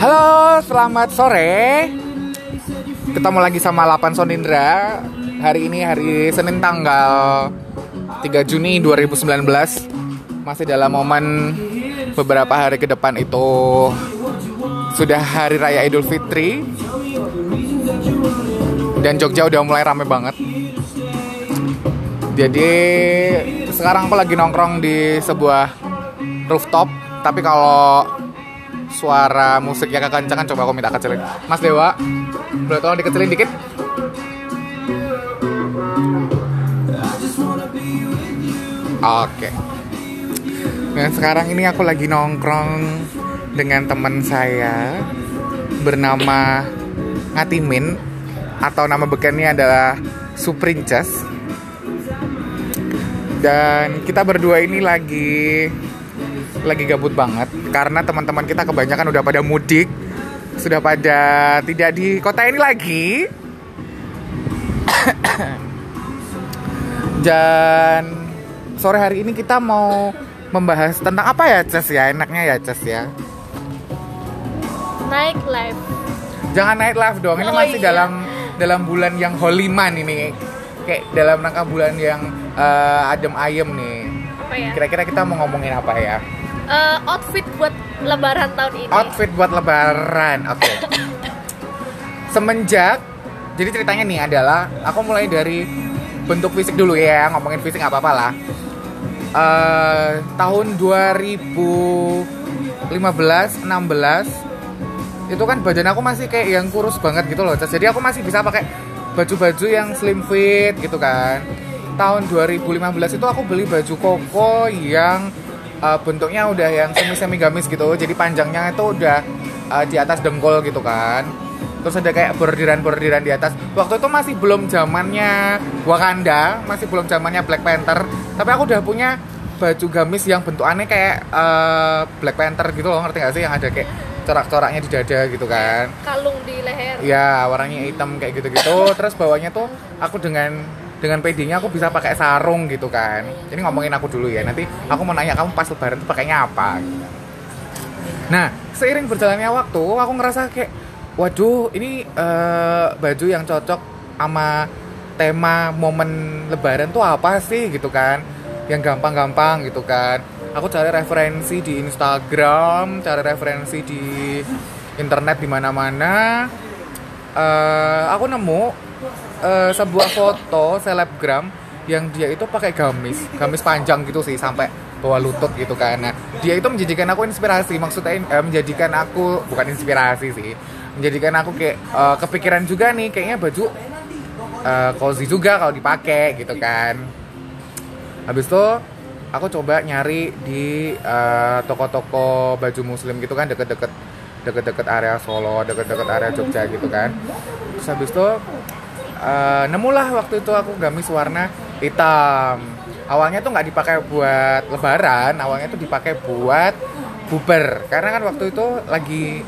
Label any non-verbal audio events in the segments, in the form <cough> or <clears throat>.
Halo, selamat sore. Ketemu lagi sama Lapan Sonindra. Hari ini hari Senin tanggal 3 Juni 2019. Masih dalam momen beberapa hari ke depan itu sudah hari raya Idul Fitri. Dan Jogja udah mulai rame banget. Jadi sekarang aku lagi nongkrong di sebuah rooftop, tapi kalau suara musiknya kekencangan coba aku minta kecilin. Mas Dewa, boleh tolong dikecilin dikit? Oke. Nah sekarang ini aku lagi nongkrong dengan teman saya bernama Ngatimin atau nama bekennya adalah Suprinces dan kita berdua ini lagi lagi gabut banget karena teman-teman kita kebanyakan udah pada mudik sudah pada tidak di kota ini lagi. <coughs> Dan sore hari ini kita mau membahas tentang apa ya Ces ya? Enaknya ya Ces ya? Night life. jangan night life dong ini Oh, masih iya. dalam dalam bulan yang holy man ini. Kayak dalam rangka bulan yang eh, adem ayem nih Apa ya? kira-kira kita mau ngomongin apa ya? Eh, outfit buat lebaran tahun ini. outfit buat lebaran oke. Semenjak jadi ceritanya nih adalah aku mulai dari bentuk fisik dulu ya ngomongin fisik nggak apa-apa lah. Eh, tahun 2015 16 itu kan badan aku masih kayak yang kurus banget gitu loh jadi aku masih bisa pakai baju-baju yang slim fit gitu kan tahun 2015 itu aku beli baju koko yang uh, bentuknya udah yang semi-semi gamis gitu. Jadi panjangnya itu udah uh, di atas dengkul gitu kan. Terus ada kayak bordiran-bordiran di atas. Waktu itu masih belum zamannya Wakanda masih belum zamannya Black Panther. Tapi aku udah punya baju gamis yang bentukannya kayak uh, Black Panther gitu loh. Ngerti gak sih? Yang ada kayak corak-coraknya di dada gitu kan. Kalung di leher. ya warnanya hitam kayak gitu-gitu. Terus bawahnya tuh aku dengan dengan PD-nya aku bisa pakai sarung gitu kan. Ini ngomongin aku dulu ya nanti aku mau nanya kamu pas lebaran tuh pakainya apa? Nah seiring berjalannya waktu aku ngerasa kayak waduh ini eh, baju yang cocok sama tema momen lebaran tuh apa sih? Gitu kan. Yang gampang-gampang gitu kan. Aku cari referensi di Instagram cari referensi di internet di mana-mana Eh, aku nemu eh, sebuah foto selebgram yang dia itu pakai gamis. Gamis panjang gitu sih sampai bawah lutut gitu kan. Nah, dia itu menjadikan aku inspirasi. Maksudnya eh, menjadikan aku bukan inspirasi sih menjadikan aku kayak eh, kepikiran juga nih. Kayaknya baju eh, cozy juga kalau dipakai gitu kan. Habis itu aku coba nyari di toko-toko baju muslim gitu kan deket-deket deket-deket area Solo, deket-deket area Jogja gitu kan. Terus habis itu eh, nemulah waktu itu aku gamis warna hitam. Awalnya tuh nggak dipakai buat lebaran, awalnya tuh dipakai buat buber. Karena kan waktu itu lagi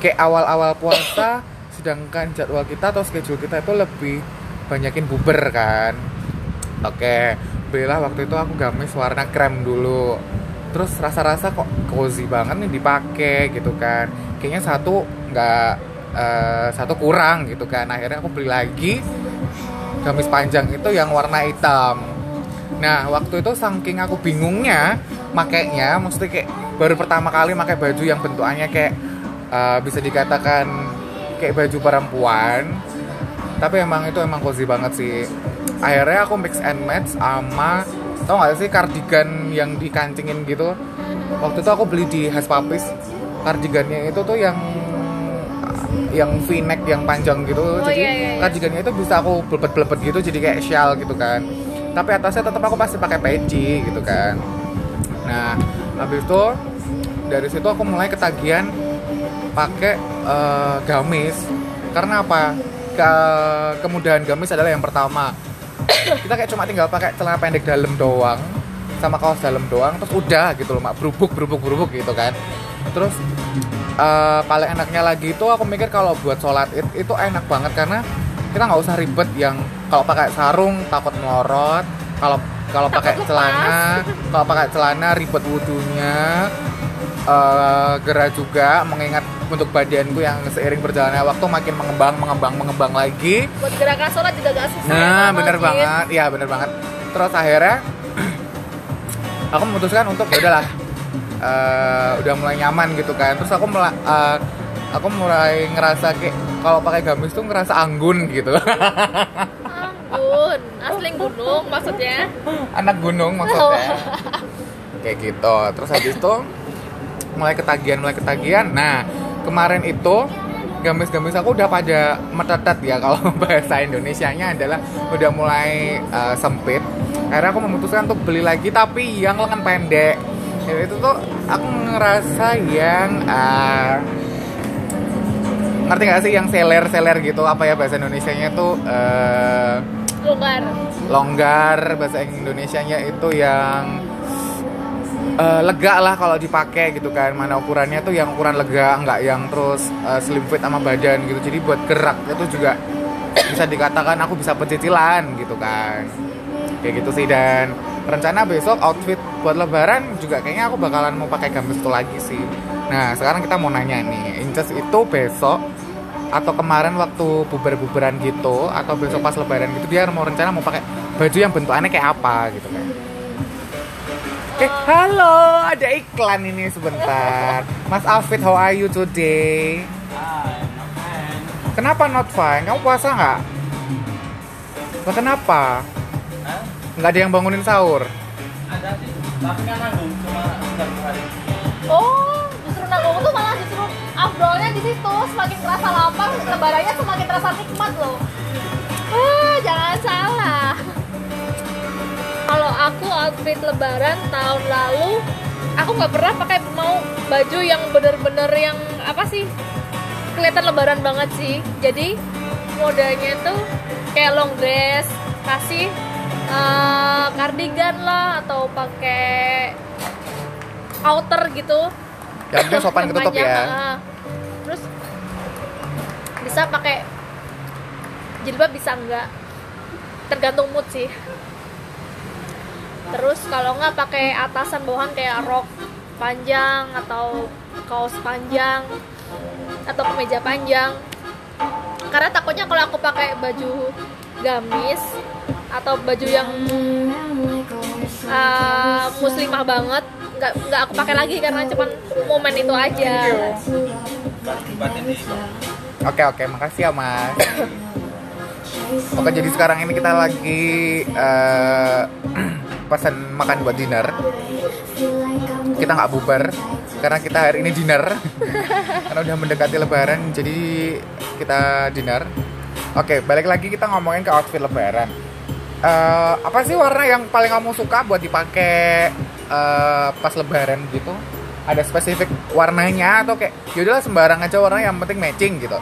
kayak awal-awal puasa, sedangkan jadwal kita atau schedule kita itu lebih banyakin buber kan. Oke, belilah waktu itu aku gamis warna krem dulu. Terus rasa-rasa kok cozy banget nih dipakai gitu kan. Kayaknya satu nggak eh, satu kurang gitu kan. Akhirnya aku beli lagi gamis panjang itu yang warna hitam. Nah, waktu itu saking aku bingungnya makainya, mesti kayak baru pertama kali pakai baju yang bentukannya kayak eh, bisa dikatakan kayak baju perempuan. Tapi emang itu emang cozy banget sih. Akhirnya aku mix and match sama tau gak sih kardigan yang dikancingin gitu. Waktu itu aku beli di Has Papis. Kardigannya itu tuh yang yang v-neck yang panjang gitu. Oh, jadi iya, iya, iya. kardigannya itu bisa aku belebet-belebet gitu jadi kayak shawl gitu kan. Tapi atasnya tetap aku pasti pakai peci gitu kan. Nah, habis itu dari situ aku mulai ketagihan pakai eh, gamis. Karena apa? Ke- kemudahan gamis adalah yang pertama. Kita kayak cuma tinggal pakai celana pendek dalam doang sama kaos dalam doang terus udah gitu loh mak. Berubuk berubuk berubuk gitu kan. Terus eh, paling enaknya lagi itu aku mikir kalau buat sholat id itu enak banget karena kita nggak usah ribet yang kalau pakai sarung takut melorot kalau kalau pakai celana kalau pakai celana ribet wudhunya eh, gerah juga mengingat untuk badanku yang seiring berjalannya waktu makin mengembang mengembang mengembang lagi Buat gerakan sholat juga gak susah. Nah, ya, bener Jin. banget. Iya, bener banget. Terus akhirnya <clears throat> aku memutuskan untuk ya udahlah. eh, udah mulai nyaman gitu kan. Terus aku mulai aku mulai ngerasa kayak kalau pakai gamis tuh ngerasa anggun gitu. Anggun, asli gunung maksudnya. Anak gunung maksudnya. Kayak gitu. Terus habis itu mulai ketagihan, mulai ketagihan. Nah, kemarin itu gamis-gamis aku udah pada metetet ya kalau <laughs> bahasa Indonesianya adalah udah mulai uh, sempit. Akhirnya aku memutuskan untuk beli lagi tapi yang lengan pendek. Ya, itu tuh aku ngerasa yang uh, ngerti gak sih yang seler-seler gitu apa ya bahasa Indonesianya tuh uh, Longgar. longgar bahasa Indonesianya itu yang eh, lega lah kalau dipakai gitu kan. Mana ukurannya tuh yang ukuran lega nggak yang terus eh, slim fit sama badan gitu. Jadi buat gerak itu juga bisa dikatakan aku bisa pecicilan gitu kan. Kayak gitu sih. Dan rencana besok outfit buat lebaran juga kayaknya aku bakalan mau pakai gamis itu lagi sih. Nah sekarang kita mau nanya nih. Inces itu besok atau kemarin waktu bubar-bubaran gitu atau besok pas lebaran gitu dia mau rencana mau pakai baju yang bentukannya kayak apa gitu kan Oke, halo, ada iklan ini sebentar. Mas Alfit, how are you today? Kenapa not fine? Kamu puasa nggak? Lah kenapa? Nggak ada yang bangunin sahur? ada sih tapi kan nanggung cuma hari Oh, justru nanggung tuh malah justru afdolnya di situ. Semakin terasa lapar, lebarannya semakin terasa nikmat loh. Outfit lebaran tahun lalu, aku nggak pernah pakai mau baju yang bener-bener yang apa sih kelihatan lebaran banget sih. Jadi modanya tuh kayak long dress, kasih eh, cardigan lah atau pakai outer gitu Yang penting sopan ketutup ya. terus bisa pakai jilbab bisa enggak tergantung mood sih terus kalau nggak pakai atasan bawahan kayak rok panjang atau kaos panjang atau kemeja panjang. Karena takutnya kalau aku pakai baju gamis atau baju yang uh, muslimah banget nggak nggak aku pakai lagi karena cuman momen itu aja. Oke oke, makasih ya mas. <coughs> Oke jadi sekarang ini kita lagi eh, pesan makan buat dinner. Kita nggak bubar karena kita hari ini dinner. <laughs> karena udah mendekati Lebaran, jadi kita dinner. Oke, balik lagi kita ngomongin ke outfit Lebaran. Eh, apa sih warna yang paling kamu suka buat dipakai eh, pas Lebaran gitu? Ada spesifik warnanya atau kayak yaudahlah sembarang aja warna yang penting matching gitu?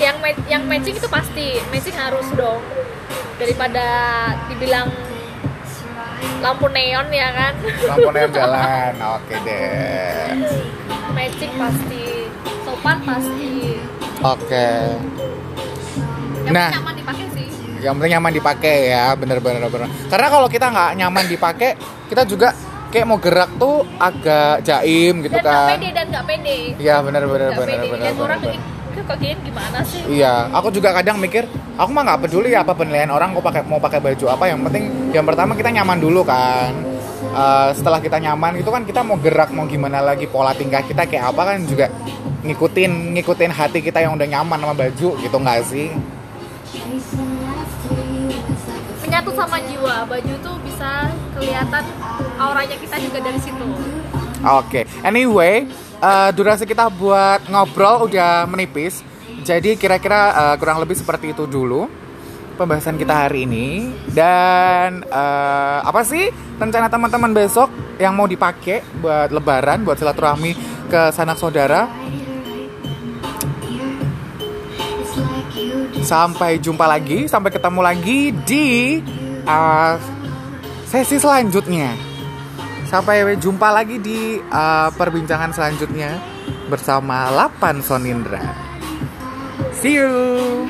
yang ma- yang matching itu pasti matching harus dong daripada dibilang lampu neon ya kan? Lampu neon jalan oke deh. Matching pasti sopan pasti. Oke. Yang Nah. nyaman dipakai sih. Yang penting nyaman dipakai ya bener bener bener. Karena kalau kita nggak nyaman dipakai kita juga kayak mau gerak tuh agak jaim gitu dan kan. pede dan nggak pede. Iya pede. bener lihat bener, orang bener. "Ih, kok gini gimana sih Iya, aku juga kadang mikir, aku mah nggak peduli ya apa penilaian orang, aku pakai mau pakai baju apa, yang penting yang pertama kita nyaman dulu kan. Eh, setelah kita nyaman itu kan kita mau gerak mau gimana lagi pola tingkah kita kayak apa kan juga ngikutin ngikutin hati kita yang udah nyaman sama baju gitu nggak sih? menyatu sama jiwa baju tuh bisa kelihatan auranya kita juga dari situ Oke, anyway, eh, durasi kita buat ngobrol udah menipis. Jadi kira-kira eh, kurang lebih seperti itu dulu pembahasan kita hari ini. Dan eh, apa sih rencana teman-teman besok yang mau dipakai buat Lebaran, buat silaturahmi ke sanak saudara? Sampai jumpa lagi, sampai ketemu lagi di eh, sesi selanjutnya. Sampai jumpa lagi di uh, perbincangan selanjutnya bersama Lapan Sonindra. See you.